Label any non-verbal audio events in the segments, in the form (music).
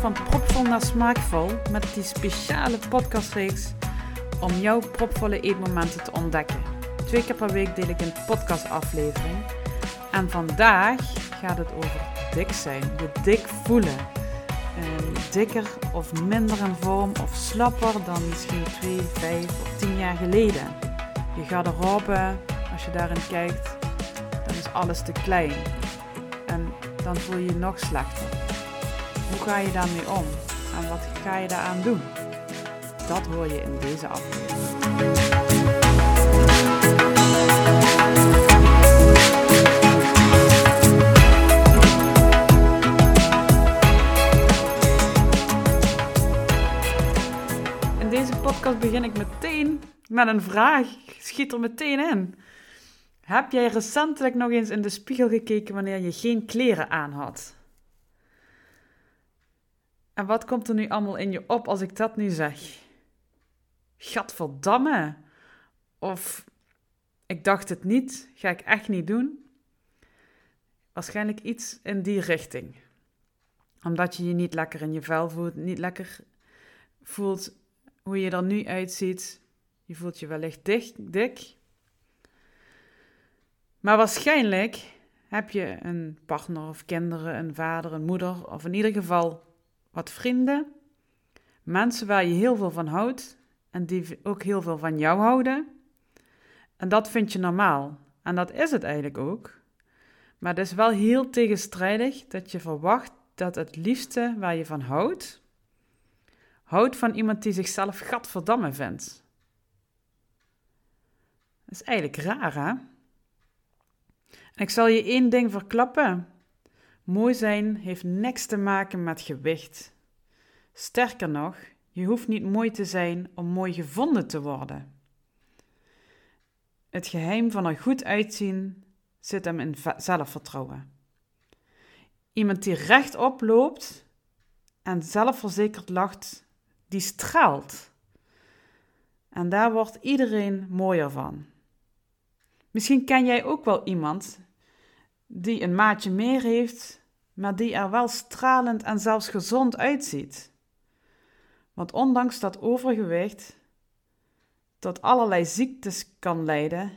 van Propvol naar Smaakvol met die speciale podcastreeks om jouw propvolle eetmomenten te ontdekken. Twee keer per week deel ik een podcastaflevering en vandaag gaat het over dik zijn, je dik voelen. Dikker of minder in vorm of slapper dan misschien 2, 5 of 10 jaar geleden. Je garderobe, als je daarin kijkt, dan is alles te klein. En dan voel je je nog slechter. Ga je daarmee om? En wat ga je daaraan doen? Dat hoor je in deze aflevering. In deze podcast begin ik meteen met een vraag. Schiet er meteen in. Heb jij recentelijk nog eens in de spiegel gekeken wanneer je geen kleren aan had? En wat komt er nu allemaal in je op als ik dat nu zeg? Gadverdamme! Of ik dacht het niet, ga ik echt niet doen? Waarschijnlijk iets in die richting. Omdat je je niet lekker in je vel voelt, niet lekker voelt hoe je er nu uitziet. Je voelt je wellicht dik, dik. Maar waarschijnlijk heb je een partner of kinderen, een vader, een moeder of in ieder geval wat vrienden, mensen waar je heel veel van houdt en die ook heel veel van jou houden. En dat vind je normaal. En dat is het eigenlijk ook. Maar het is wel heel tegenstrijdig dat je verwacht dat het liefste waar je van houdt, houdt van iemand die zichzelf gadverdamme vindt. Dat is eigenlijk raar, hè? En ik zal je één ding verklappen. Mooi zijn heeft niks te maken met gewicht. Sterker nog, je hoeft niet mooi te zijn om mooi gevonden te worden. Het geheim van er goed uitzien zit hem in zelfvertrouwen. Iemand die rechtop loopt en zelfverzekerd lacht, die straalt. En daar wordt iedereen mooier van. Misschien ken jij ook wel iemand die een maatje meer heeft, maar die er wel stralend en zelfs gezond uitziet. Want ondanks dat overgewicht tot allerlei ziektes kan leiden,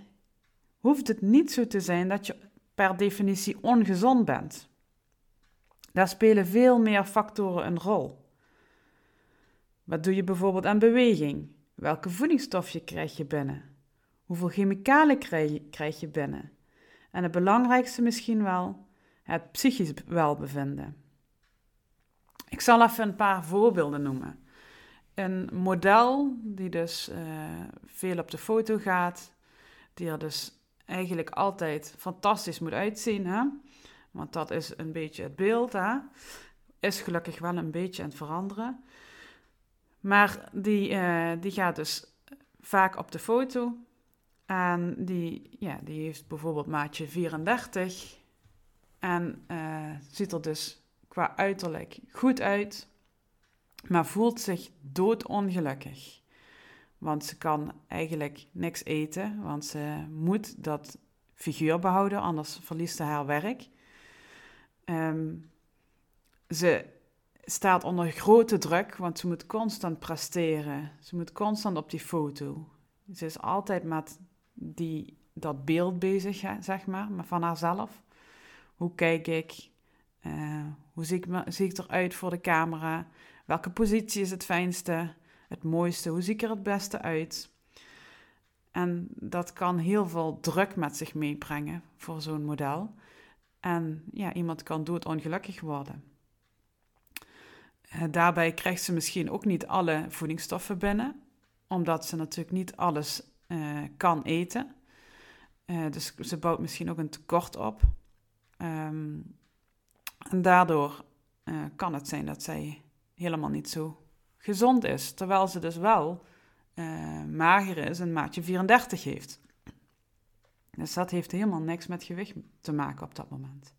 hoeft het niet zo te zijn dat je per definitie ongezond bent. Daar spelen veel meer factoren een rol. Wat doe je bijvoorbeeld aan beweging? Welke voedingsstofje krijg je binnen? Hoeveel je, krijg je binnen? En het belangrijkste misschien wel, het psychisch welbevinden. Ik zal even een paar voorbeelden noemen. Een model die dus uh, veel op de foto gaat, die er dus eigenlijk altijd fantastisch moet uitzien, hè? want dat is een beetje het beeld, hè? is gelukkig wel een beetje aan het veranderen. Maar die, uh, die gaat dus vaak op de foto en die, ja, die heeft bijvoorbeeld maatje 34 en uh, ziet er dus qua uiterlijk goed uit, maar voelt zich doodongelukkig. Want ze kan eigenlijk niks eten, want ze moet dat figuur behouden, anders verliest ze haar werk. Um, ze staat onder grote druk, want ze moet constant presteren. Ze moet constant op die foto. Ze is altijd met die, dat beeld bezig, zeg maar, maar van haarzelf. Hoe kijk ik? Uh, hoe zie ik, me, zie ik eruit voor de camera? Welke positie is het fijnste, het mooiste? Hoe zie ik er het beste uit? En dat kan heel veel druk met zich meebrengen voor zo'n model. En ja, iemand kan doodongelukkig worden. Uh, daarbij krijgt ze misschien ook niet alle voedingsstoffen binnen, omdat ze natuurlijk niet alles uh, kan eten. Dus ze bouwt misschien ook een tekort op. Um, en daardoor uh, kan het zijn dat zij helemaal niet zo gezond is. Terwijl ze dus wel mager is en maatje 34 heeft. Dus dat heeft helemaal niks met gewicht te maken op dat moment.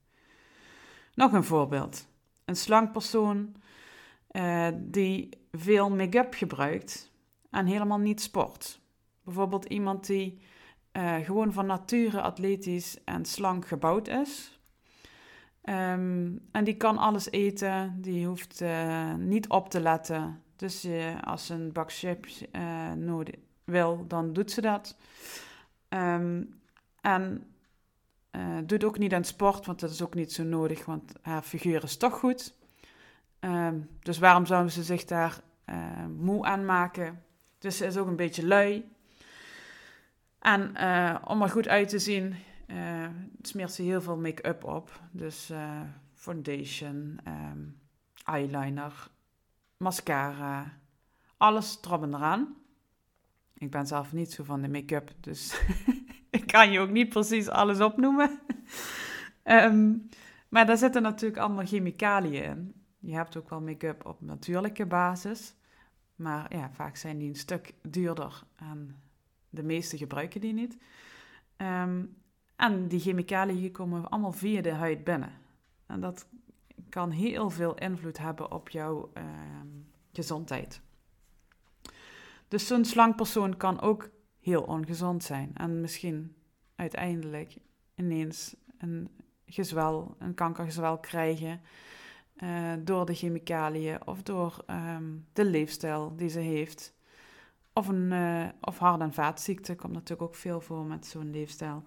Nog een voorbeeld. Een slank persoon die veel make-up gebruikt en helemaal niet sport. Bijvoorbeeld iemand die uh, gewoon van nature atletisch en slank gebouwd is. Ehm, en die kan alles eten, die hoeft uh, niet op te letten. Dus uh, als ze een bak chips uh, nodig wil, dan doet ze dat. Um, en doet ook niet aan sport, want dat is ook niet zo nodig, want haar figuur is toch goed. Um, dus waarom zouden ze zich daar moe aan maken? Dus ze is ook een beetje lui. En om er goed uit te zien, uh, smeert ze heel veel make-up op. Dus uh, foundation, um, eyeliner, mascara, alles erop en eraan. Ik ben zelf niet zo van de make-up, dus (laughs) ik kan je ook niet precies alles opnoemen. um, (laughs) maar daar zitten natuurlijk allemaal chemicaliën in. Je hebt ook wel make-up op natuurlijke basis. Maar ja, vaak zijn die een stuk duurder en de meeste gebruiken die niet. Um, en die chemicaliën komen allemaal via de huid binnen. En dat kan heel veel invloed hebben op jouw uh, gezondheid. Dus zo'n slank persoon kan ook heel ongezond zijn. En misschien uiteindelijk ineens een gezwel, een kankergezwel krijgen. Uh, door de chemicaliën of door um, de leefstijl die ze heeft. Of, een, uh, of hart- en vaatziekte komt natuurlijk ook veel voor met zo'n leefstijl.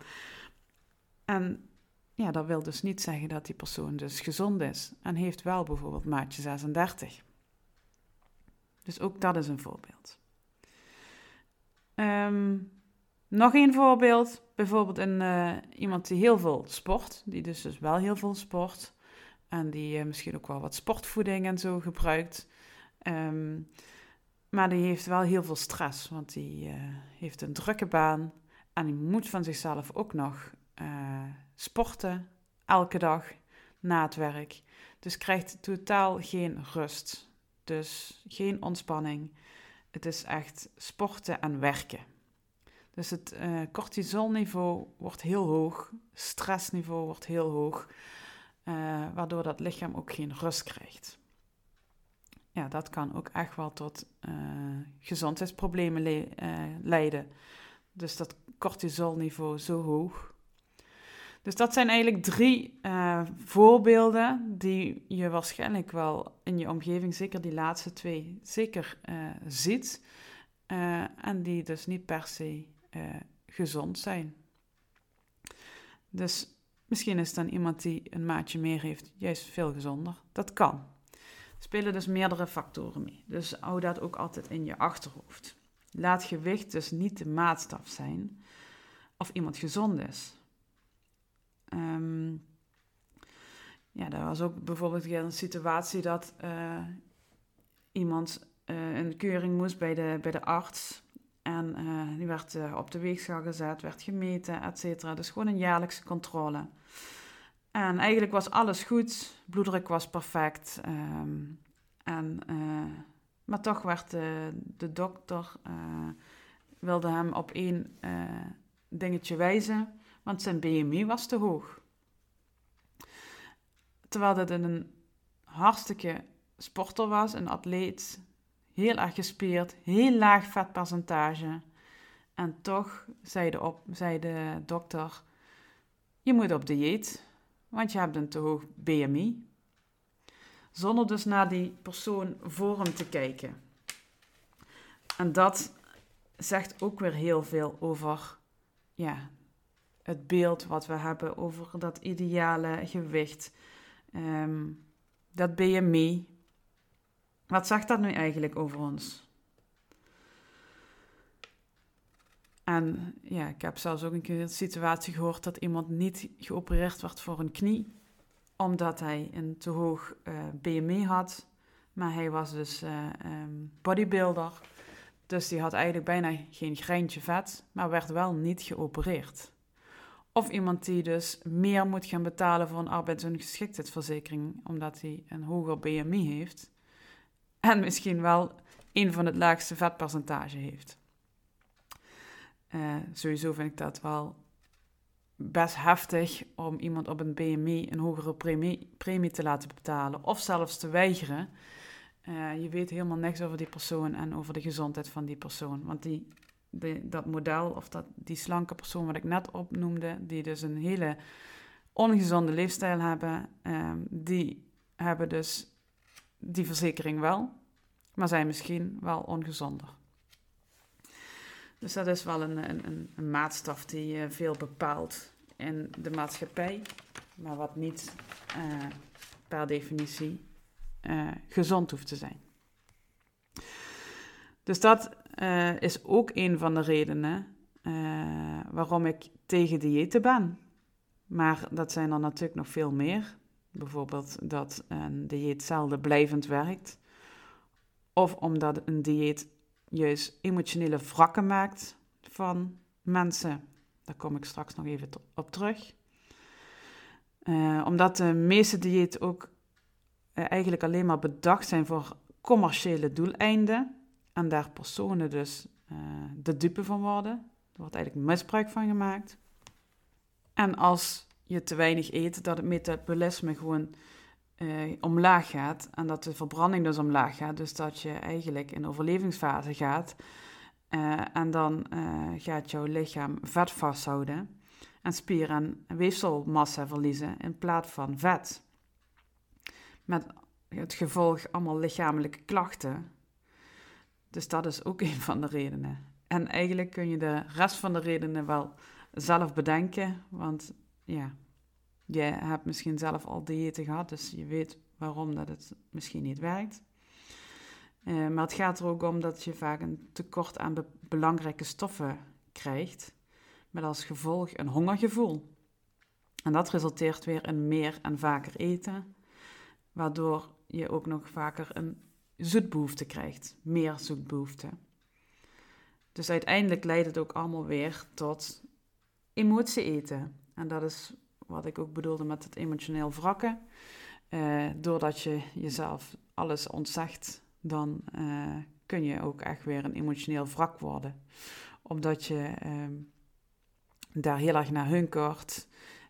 En ja, dat wil dus niet zeggen dat die persoon dus gezond is en heeft wel bijvoorbeeld maatje 36. Dus ook dat is een voorbeeld. Um, nog een voorbeeld, bijvoorbeeld een, uh, iemand die heel veel sport, die dus, dus wel heel veel sport en die uh, misschien ook wel wat sportvoeding en zo gebruikt. Um, maar die heeft wel heel veel stress, want die uh, heeft een drukke baan en die moet van zichzelf ook nog uh, sporten elke dag na het werk. Dus krijgt totaal geen rust. Dus geen ontspanning. Het is echt sporten en werken. Dus het uh, cortisolniveau wordt heel hoog, stressniveau wordt heel hoog, uh, waardoor dat lichaam ook geen rust krijgt. Ja, dat kan ook echt wel tot gezondheidsproblemen le leiden. Dus dat cortisolniveau zo hoog, dus dat zijn eigenlijk drie uh, voorbeelden die je waarschijnlijk wel in je omgeving, zeker die laatste twee, zeker uh, ziet. Uh, en die dus niet per se gezond zijn. Dus misschien is dan iemand die een maatje meer heeft, juist veel gezonder. Dat kan. Er spelen dus meerdere factoren mee. Dus hou dat ook altijd in je achterhoofd. Laat gewicht dus niet de maatstaf zijn of iemand gezond is. Um, ja, er was ook bijvoorbeeld een situatie dat uh, iemand een keuring moest bij de, bij de arts. En uh, die werd op de weegschaal gezet, werd gemeten, et cetera. Dus gewoon een jaarlijkse controle. En eigenlijk was alles goed, bloeddruk was perfect. Um, en, maar toch werd de, de dokter, wilde hem op één dingetje wijzen want zijn BMI was te hoog. Terwijl dat een hartstikke sporter was, een atleet, heel erg gespierd, heel laag vetpercentage. En toch zei de, op, zei de dokter, je moet op dieet, want je hebt een te hoog BMI. Zonder dus naar die persoon voor hem te kijken. En dat zegt ook weer heel veel over ja, het beeld wat we hebben over dat ideale gewicht, um, dat BMI. Wat zegt dat nu eigenlijk over ons? En ja, ik heb zelfs ook een keer een situatie gehoord dat iemand niet geopereerd werd voor een knie, omdat hij een te hoog uh, eh, BMI had. Maar hij was dus uh, um, bodybuilder. Dus die had eigenlijk bijna geen greintje vet, maar werd wel niet geopereerd. Of iemand die dus meer moet gaan betalen voor een arbeidsongeschiktheidsverzekering, omdat hij een hoger BMI heeft. En misschien wel een van het laagste vetpercentage heeft. Uh, sowieso vind ik dat wel best heftig om iemand op een BMI een hogere premie, premie te laten betalen. Of zelfs te weigeren. Uh, je weet helemaal niks over die persoon en over de gezondheid van die persoon. Want die dat model of dat, die slanke persoon wat ik net opnoemde, die dus een hele ongezonde leefstijl hebben, ehm, die hebben dus die verzekering wel, maar zijn misschien wel ongezonder. Dus dat is wel een, een, een maatstaf die uh, veel bepaalt in de maatschappij, maar wat niet uh, per definitie uh, gezond hoeft te zijn. Dus dat is ook een van de redenen waarom ik tegen diëten ben. Maar dat zijn er natuurlijk nog veel meer. Bijvoorbeeld dat een dieet zelden blijvend werkt. Of omdat een dieet juist emotionele wrakken maakt van mensen. Daar kom ik straks nog even op terug. Uh, omdat de meeste diëten ook eigenlijk alleen maar bedacht zijn voor commerciële doeleinden. En daar personen dus uh, de dupe van worden. Er wordt eigenlijk misbruik van gemaakt. En als je te weinig eet, dat het metabolisme gewoon uh, omlaag gaat en dat de verbranding dus omlaag gaat. Dus dat je eigenlijk in overlevingsfase gaat. Uh, en dan gaat jouw lichaam vet vasthouden en spier- en weefselmassa verliezen in plaats van vet. Met het gevolg allemaal lichamelijke klachten. Dus dat is ook (laughs) een van de redenen. En eigenlijk kun je de rest van de redenen wel zelf bedenken, want ja, je hebt misschien zelf al diëten gehad, dus je weet waarom dat het misschien niet werkt. Uh, maar het gaat er ook om dat je vaak een tekort aan be belangrijke stoffen krijgt, met als gevolg een hongergevoel. En dat resulteert weer in meer en vaker eten, waardoor je ook nog vaker een zoetbehoefte krijgt, meer zoetbehoefte. Dus uiteindelijk leidt het ook allemaal weer tot emotie eten. En dat is wat ik ook bedoelde met het emotioneel wrakken. Uh, doordat je jezelf alles ontzegt, dan uh, kun je ook echt weer een emotioneel wrak worden. Omdat je um, daar heel erg naar hunkert,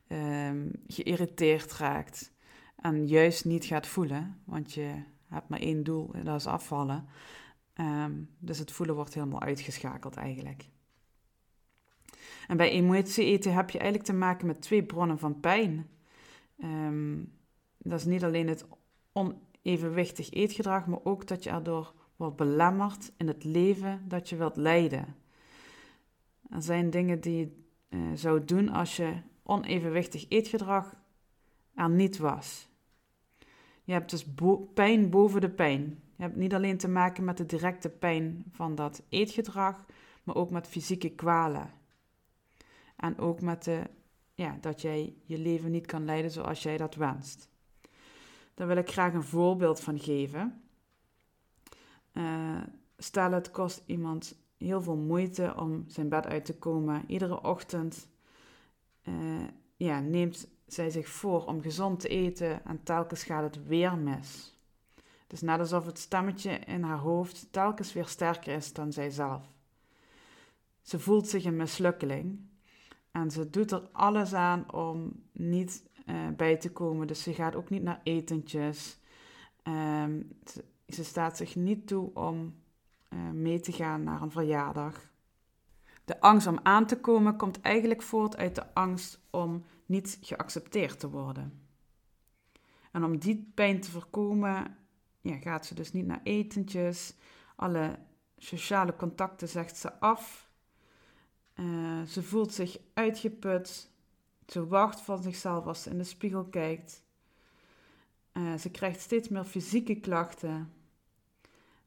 um, geïrriteerd raakt en juist niet gaat voelen. Want je hebt maar één doel, en dat is afvallen. Um, dus het voelen wordt helemaal uitgeschakeld eigenlijk. En bij emotie eten heb je eigenlijk te maken met twee bronnen van pijn. Um, dat is niet alleen het onevenwichtig eetgedrag, maar ook dat je erdoor wordt belemmerd in het leven dat je wilt leiden. Er zijn dingen die je uh, zou doen als je onevenwichtig eetgedrag er niet was. Je hebt dus pijn boven de pijn. Je hebt niet alleen te maken met de directe pijn van dat eetgedrag, maar ook met fysieke kwalen. En ook met de, ja, dat jij je leven niet kan leiden zoals jij dat wenst. Daar wil ik graag een voorbeeld van geven. Uh, stel, het kost iemand heel veel moeite om zijn bed uit te komen. Iedere ochtend uh, ja, neemt zij zich voor om gezond te eten en telkens gaat het weer mis. Het is net alsof het stemmetje in haar hoofd telkens weer sterker is dan zijzelf. Ze voelt zich een mislukkeling en ze doet er alles aan om niet uh, bij te komen. Dus ze gaat ook niet naar etentjes. Um, ze, staat zich niet toe om uh, mee te gaan naar een verjaardag. De angst om aan te komen komt eigenlijk voort uit de angst om niet geaccepteerd te worden. En om die pijn te voorkomen, ja, gaat ze dus niet naar etentjes. Alle sociale contacten zegt ze af. Uh, ze voelt zich uitgeput. Ze wacht van zichzelf als ze in de spiegel kijkt. Uh, ze krijgt steeds meer fysieke klachten.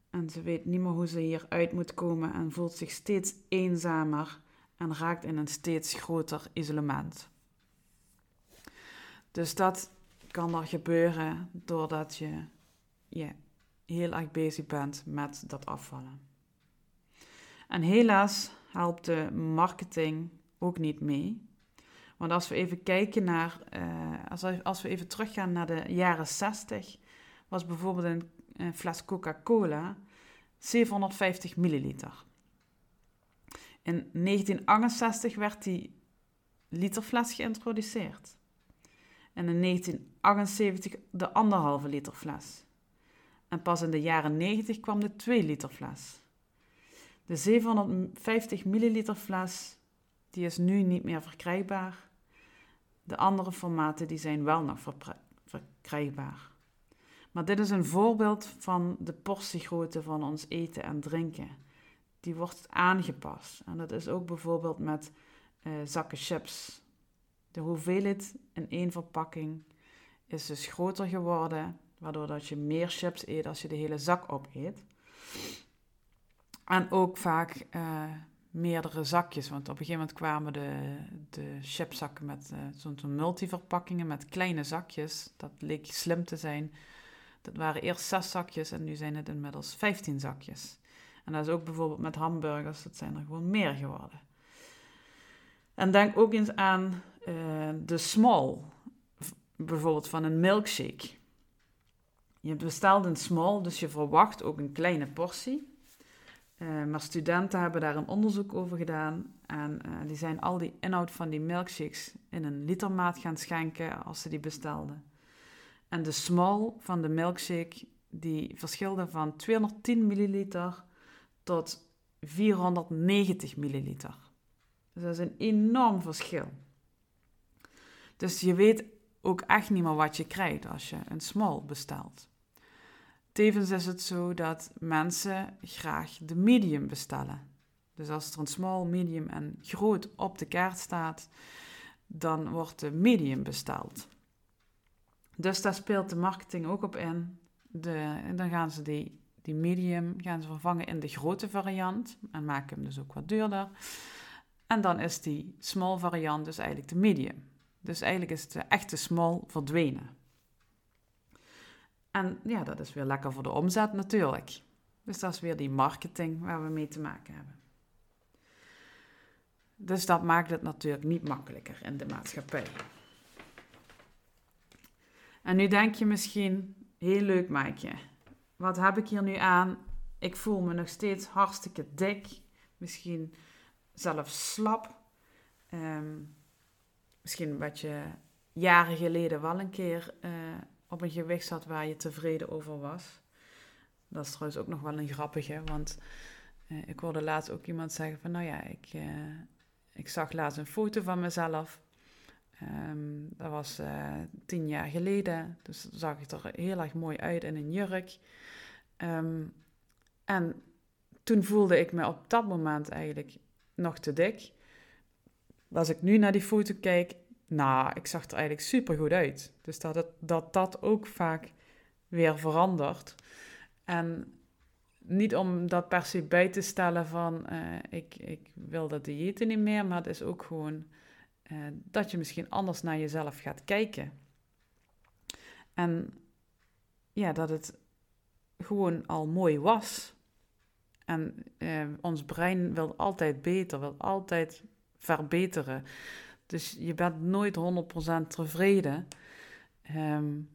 En ze weet niet meer hoe ze hieruit moet komen en voelt zich steeds eenzamer en raakt in een steeds groter isolement. Dus dat kan er gebeuren doordat je ja, heel erg bezig bent met dat afvallen. En helaas helpt de marketing ook niet mee. Want als we even kijken naar, uh, als, als we even teruggaan naar de jaren 60, was bijvoorbeeld een, een fles Coca-Cola 750 milliliter. In 1968 werd die literfles geïntroduceerd. En in 1978 de anderhalve liter fles. En pas in de jaren 90 kwam de 2 liter fles. De 750 milliliter fles die is nu niet meer verkrijgbaar. De andere formaten die zijn wel nog verkrijgbaar. Maar dit is een voorbeeld van de portiegrootte van ons eten en drinken. Die wordt aangepast. En dat is ook bijvoorbeeld met uh, zakken chips. De hoeveelheid in één verpakking is dus groter geworden, waardoor dat je meer chips eet als je de hele zak opeet. En ook vaak uh, meerdere zakjes, want op een gegeven moment kwamen de, de chipzakken met uh, zo'n multiverpakkingen met kleine zakjes. Dat leek slim te zijn. Dat waren eerst zes zakjes en nu zijn het inmiddels 15 zakjes. En dat is ook bijvoorbeeld met hamburgers, dat zijn er gewoon meer geworden. En denk ook eens aan uh, de small, bijvoorbeeld van een milkshake. Je bestelt een small, dus je verwacht ook een kleine portie. Uh, maar studenten hebben daar een onderzoek over gedaan. En uh, die zijn al die inhoud van die milkshakes in een litermaat gaan schenken als ze die bestelden. En de small van de milkshake, die verschilde van 210 milliliter tot 490 milliliter. Dus dat is een enorm verschil. Dus je weet ook echt niet meer wat je krijgt als je een small bestelt. Tevens is het zo dat mensen graag de medium bestellen. Dus als er een small, medium en groot op de kaart staat, dan wordt de medium besteld. Dus daar speelt de marketing ook op in. De, dan gaan ze die, die medium gaan ze vervangen in de grote variant en maken hem dus ook wat duurder. En dan is die small variant dus eigenlijk de medium. Dus eigenlijk is de echte small verdwenen. En ja, dat is weer lekker voor de omzet natuurlijk. Dus dat is weer die marketing waar we mee te maken hebben. Dus dat maakt het natuurlijk niet makkelijker in de maatschappij. En nu denk je misschien, heel leuk Maaike, wat heb ik hier nu aan? Ik voel me nog steeds hartstikke dik, misschien zelfs slap. Ehm, misschien wat je jaren geleden wel een keer uh, op een gewicht zat waar je tevreden over was. Dat is trouwens ook nog wel een grappige, want uh, ik hoorde laatst ook iemand zeggen van, nou ja, ik, uh, ik zag laatst een foto van mezelf Um, dat was tien jaar geleden. Dus zag ik er heel erg mooi uit in een jurk. Um, en toen voelde ik me op dat moment eigenlijk nog te dik. Als ik nu naar die foto kijk, nou, ik zag er eigenlijk super goed uit. Dus dat, het, dat dat ook vaak weer verandert. En niet om dat per se bij te stellen van uh, ik, ik wil dat diëten niet meer, maar het is ook gewoon uh, dat je misschien anders naar jezelf gaat kijken. En ja, dat het gewoon al mooi was. En uh, ons brein wil altijd beter, wil altijd verbeteren. Dus je bent nooit 100% tevreden. Um,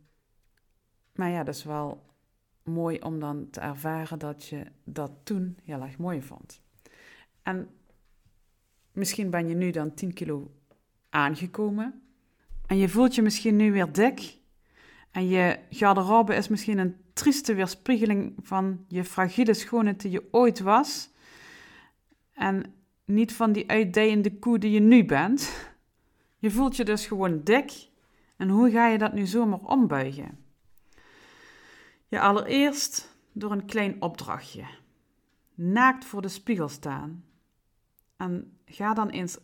maar ja, dat is wel mooi om dan te ervaren dat je dat toen heel erg mooi vond. En misschien ben je nu dan 10 kilo aangekomen. En je voelt je misschien nu weer dik. En je garderobe is misschien een trieste weerspiegeling van je fragiele schoonheid die je ooit was. En niet van die uitdijende koe die je nu bent. Je voelt je dus gewoon dik. En hoe ga je dat nu zomaar ombuigen? Ja, allereerst door een klein opdrachtje. Naakt voor de spiegel staan. En ga dan eens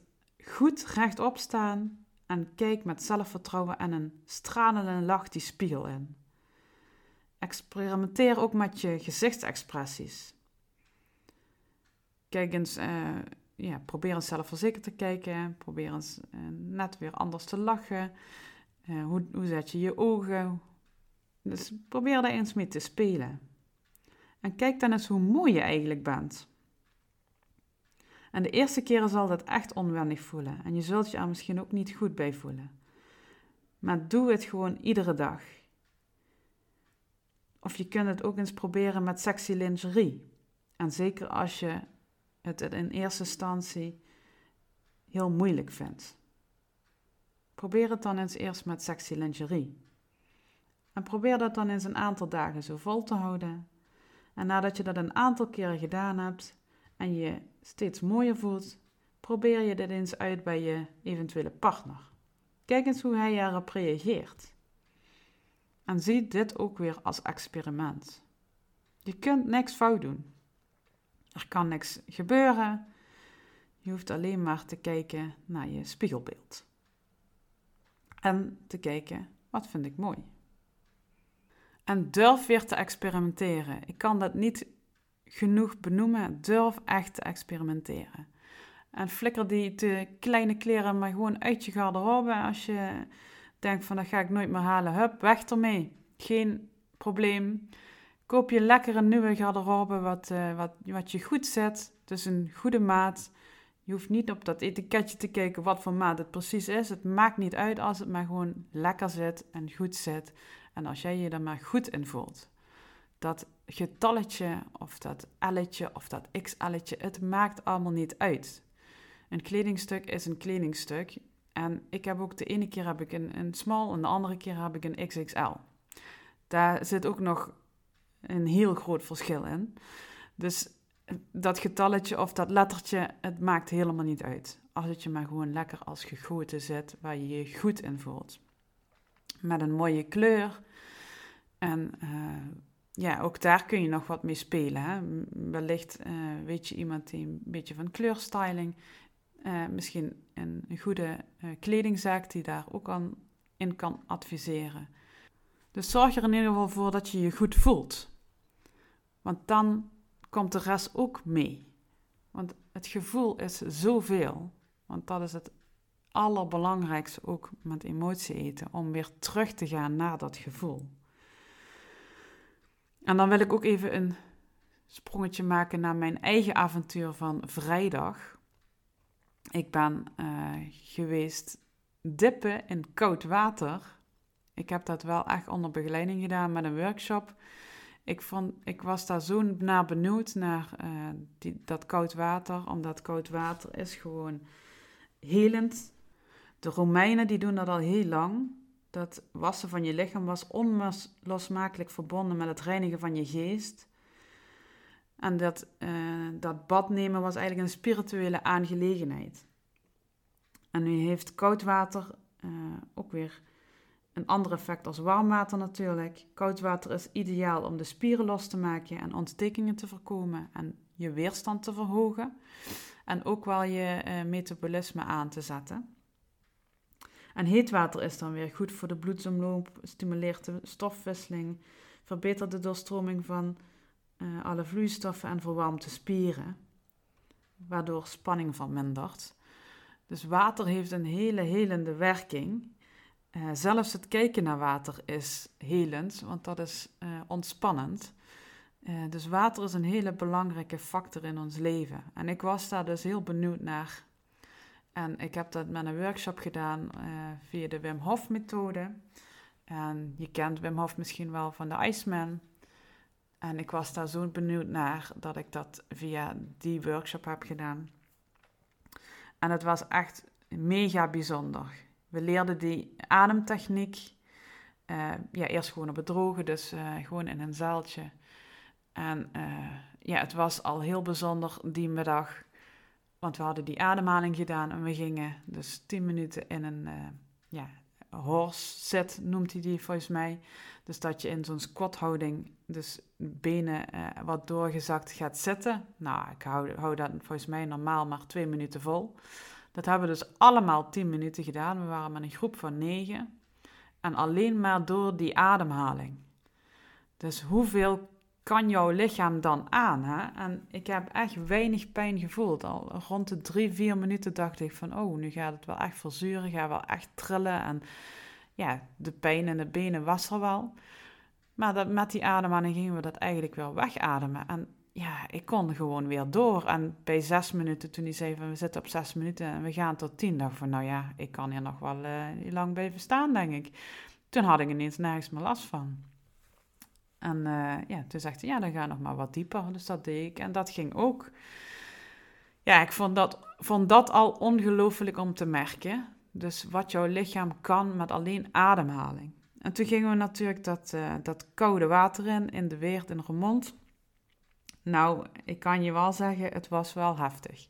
goed rechtop staan en kijk met zelfvertrouwen en een stralende lach die spiegel in. Experimenteer ook met je gezichtsexpressies. Kijk eens, uh, ja, probeer eens zelfverzekerd te kijken. Probeer eens uh, net weer anders te lachen. Uh, hoe, hoe zet je je ogen? Dus probeer daar eens mee te spelen. En kijk dan eens hoe mooi je eigenlijk bent. En de eerste keren zal dat echt onwennig voelen en je zult je er misschien ook niet goed bij voelen. Maar doe het gewoon iedere dag. Of je kunt het ook eens proberen met sexy lingerie. En zeker als je het in eerste instantie heel moeilijk vindt. Probeer het dan eens eerst met sexy lingerie. En probeer dat dan eens een aantal dagen zo vol te houden. En nadat je dat een aantal keren gedaan hebt, en je steeds mooier voelt, probeer je dit eens uit bij je eventuele partner. Kijk eens hoe hij erop reageert. En zie dit ook weer als experiment. Je kunt niks fout doen. Er kan niks gebeuren. Je hoeft alleen maar te kijken naar je spiegelbeeld. En te kijken, wat vind ik mooi? En durf weer te experimenteren. Ik kan dat niet genoeg benoemen. Durf echt te experimenteren. En flikker die te kleine kleren maar gewoon uit je garderobe. Als je denkt van dat ga ik nooit meer halen. Hup, weg ermee. Geen probleem. Koop je lekker een nieuwe garderobe wat, uh, wat, wat je goed zet. Dus een goede maat. Je hoeft niet op dat etiketje te kijken wat voor maat het precies is. Het maakt niet uit als het maar gewoon lekker zit en goed zit. En als jij je er maar goed in voelt. Dat getalletje of dat L'tje of dat XL'tje, het maakt allemaal niet uit. Een kledingstuk is een kledingstuk. En ik heb ook de ene keer heb ik een, een small en de andere keer heb ik een XXL. Daar zit ook nog een heel groot verschil in. Dus dat getalletje of dat lettertje, het maakt helemaal niet uit. Als het je maar gewoon lekker als gegoten zit, waar je je goed in voelt. Met een mooie kleur. En uh, ja, ook daar kun je nog wat mee spelen. Hè? Wellicht uh, weet je iemand die een beetje van kleurstyling uh, misschien een, goede uh, kledingzaak die daar ook aan in kan adviseren. Dus zorg er in ieder geval voor dat je je goed voelt. Want dan komt de rest ook mee. Want het gevoel is zoveel. Want dat is het allerbelangrijkste ook met emotie eten. Om weer terug te gaan naar dat gevoel. En dan wil ik ook even een sprongetje maken naar mijn eigen avontuur van vrijdag. Ik ben uh, geweest dippen in koud water. Ik heb dat wel echt onder begeleiding gedaan met een workshop. Ik, vond, ik was daar zo naar benieuwd naar uh, die, dat koud water, omdat koud water is gewoon helend. De Romeinen die doen dat al heel lang. Dat wassen van je lichaam was onlosmakelijk verbonden met het reinigen van je geest. En dat, uh, dat bad nemen was eigenlijk een spirituele aangelegenheid. En nu heeft koud water uh, ook weer een ander effect als warm water natuurlijk. Koud water is ideaal om de spieren los te maken en ontstekingen te voorkomen en je weerstand te verhogen. En ook wel je uh, metabolisme aan te zetten. En heet water is dan weer goed voor de bloedsomloop, stimuleert de stofwisseling, verbetert de doorstroming van uh, alle vloeistoffen en verwarmt de spieren, waardoor spanning vermindert. Dus water heeft een hele helende werking. Uh, zelfs het kijken naar water is helend, want dat is uh, ontspannend. Dus water is een hele belangrijke factor in ons leven. En ik was daar dus heel benieuwd naar. En ik heb dat met een workshop gedaan via de Wim Hof methode. En je kent Wim Hof misschien wel van de Iceman. En ik was daar zo benieuwd naar dat ik dat via die workshop heb gedaan. En het was echt mega bijzonder. We leerden die ademtechniek. Uh, ja, eerst gewoon op het droge, dus uh, gewoon in een zaaltje. En ja, het was al heel bijzonder die middag. Want we hadden die ademhaling gedaan en we gingen dus 10 minuten in een ja, horse sit, noemt hij die volgens mij. Dus dat je in zo'n squathouding, dus benen uh, wat doorgezakt gaat zitten. Nou, ik hou, hou dat volgens mij normaal maar twee minuten vol. Dat hebben we dus allemaal tien minuten gedaan. We waren met een groep van negen. En alleen maar door die ademhaling. Dus hoeveel kan jouw lichaam dan aan? Hè? En ik heb echt weinig pijn gevoeld. Al rond de drie, vier minuten dacht ik van... oh, nu gaat het wel echt verzuren, gaat wel echt trillen. En ja, de pijn in de benen was er wel. Maar dat, met die ademhaling gingen we dat eigenlijk wel wegademen. En ja, ik kon gewoon weer door. En bij zes minuten, toen hij zei van we zitten op zes minuten en we gaan tot tien, dacht van nou ja, ik kan hier nog wel uh, lang blijven staan, denk ik. Toen had ik ineens nergens meer last van. En uh, ja, toen zegt hij, ja, dan ga nog maar wat dieper. Dus dat deed ik. En dat ging ook. Ja, ik vond dat, vond dat al ongelooflijk om te merken. Dus wat jouw lichaam kan met alleen ademhaling. En toen gingen we natuurlijk dat, uh, dat koude water in, in de Weert in Remond. Nou, ik kan je wel zeggen, het was wel heftig.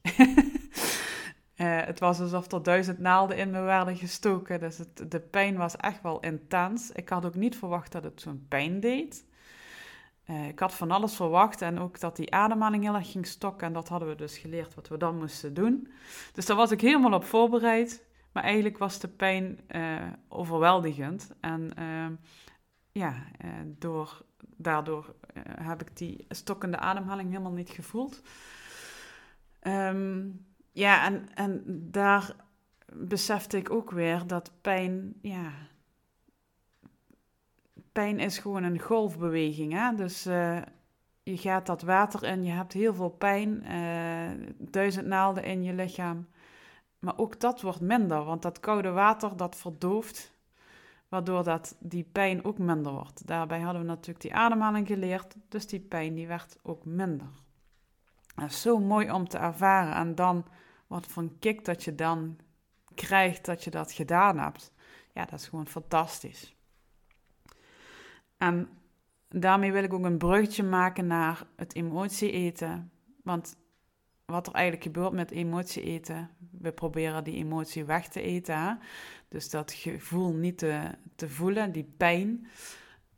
Uh, (laughs) het was alsof er duizend naalden in me werden gestoken. Dus de pijn was echt wel intens. Ik had ook niet verwacht dat het zo'n pijn deed. Uh, ik had van alles verwacht en ook dat die ademhaling heel erg ging stokken. En dat hadden we dus geleerd wat we dan moesten doen. Dus daar was ik helemaal op voorbereid. Maar eigenlijk was de pijn uh, overweldigend. En ja, door, daardoor heb ik die stokkende ademhaling helemaal niet gevoeld. Um, ja, en, en daar besefte ik ook weer dat pijn, ja, pijn is gewoon een golfbeweging. Hè? Dus uh, je gaat dat water in, je hebt heel veel pijn, uh, duizend naalden in je lichaam. Maar ook dat wordt minder, want dat koude water dat verdooft, waardoor dat die pijn ook minder wordt. Daarbij hadden we natuurlijk die ademhaling geleerd, dus die pijn die werd ook minder. Dat is zo mooi om te ervaren en dan wat voor een kick dat je dan krijgt dat je dat gedaan hebt. Ja, dat is gewoon fantastisch. En daarmee wil ik ook een bruggetje maken naar het emotie eten. Want wat er eigenlijk gebeurt met emotie eten, we proberen die emotie weg te eten. Dus dat gevoel niet te, te voelen, die pijn.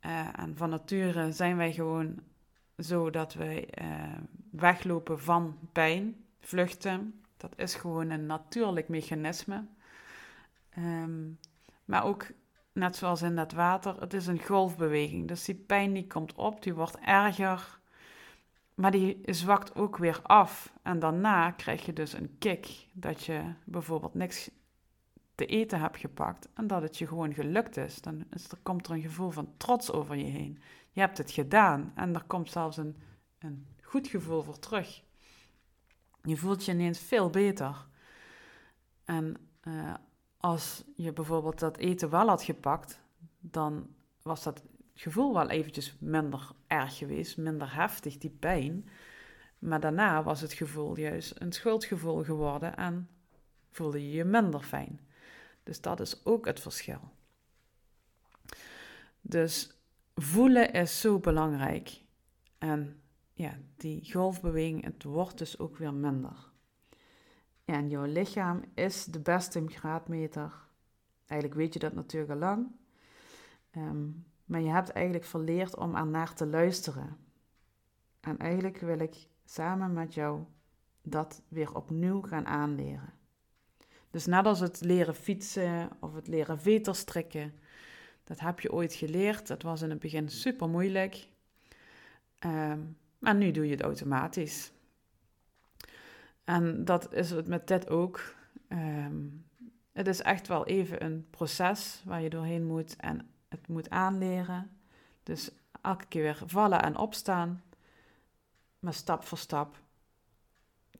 Uh, en van nature zijn wij gewoon zo dat wij uh, weglopen van pijn, vluchten. Dat is gewoon een natuurlijk mechanisme. Ehm, maar ook, net zoals in dat water, het is een golfbeweging. Dus die pijn die komt op, die wordt erger, maar die zwakt ook weer af. En daarna krijg je dus een kick dat je bijvoorbeeld niks te eten hebt gepakt en dat het je gewoon gelukt is. Dan komt er een gevoel van trots over je heen. Je hebt het gedaan en er komt zelfs een, een goed gevoel voor terug. Je voelt je ineens veel beter. En uh, als je bijvoorbeeld dat eten wel had gepakt, dan was dat gevoel wel eventjes minder erg geweest, minder heftig, die pijn. Maar daarna was het gevoel juist een schuldgevoel geworden en voelde je je minder fijn. Dus dat is ook het verschil. Dus voelen is zo belangrijk. En ja, die golfbeweging, het wordt dus ook weer minder. En jouw lichaam is de beste graadmeter. Eigenlijk weet je dat natuurlijk al lang. Ehm, maar je hebt eigenlijk verleerd om er naar te luisteren. En eigenlijk wil ik samen met jou dat weer opnieuw gaan aanleren. Dus net als het leren fietsen of het leren veterstrikken, dat heb je ooit geleerd. Dat was in het begin super moeilijk. Um, maar nu doe je het automatisch. En dat is het met dit ook. Ehm, het is echt wel even een proces waar je doorheen moet en het moet aanleren. Dus elke keer weer vallen en opstaan. Maar stap voor stap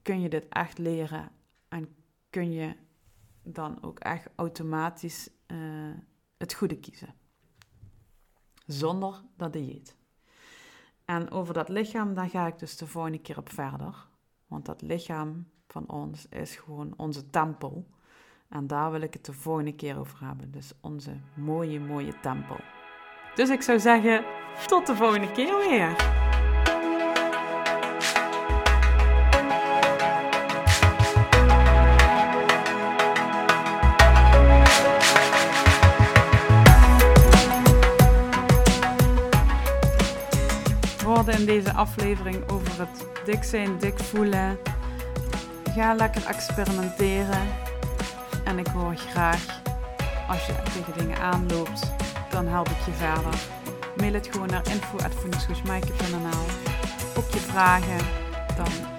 kun je dit echt leren en kun je dan ook echt automatisch uh, het goede kiezen. Zonder dat dieet. En over dat lichaam, daar ga ik dus de volgende keer op verder. Want dat lichaam van ons is gewoon onze tempel. En daar wil ik het de volgende keer over hebben. Dus onze mooie, mooie tempel. Dus ik zou zeggen, tot de volgende keer weer. In deze aflevering over het dik zijn, dik voelen. Ga lekker experimenteren. En ik hoor graag als je tegen dingen aanloopt, dan help ik je verder. Mail het gewoon naar info.voedingscoachmaaike.nl Ook je vragen, dan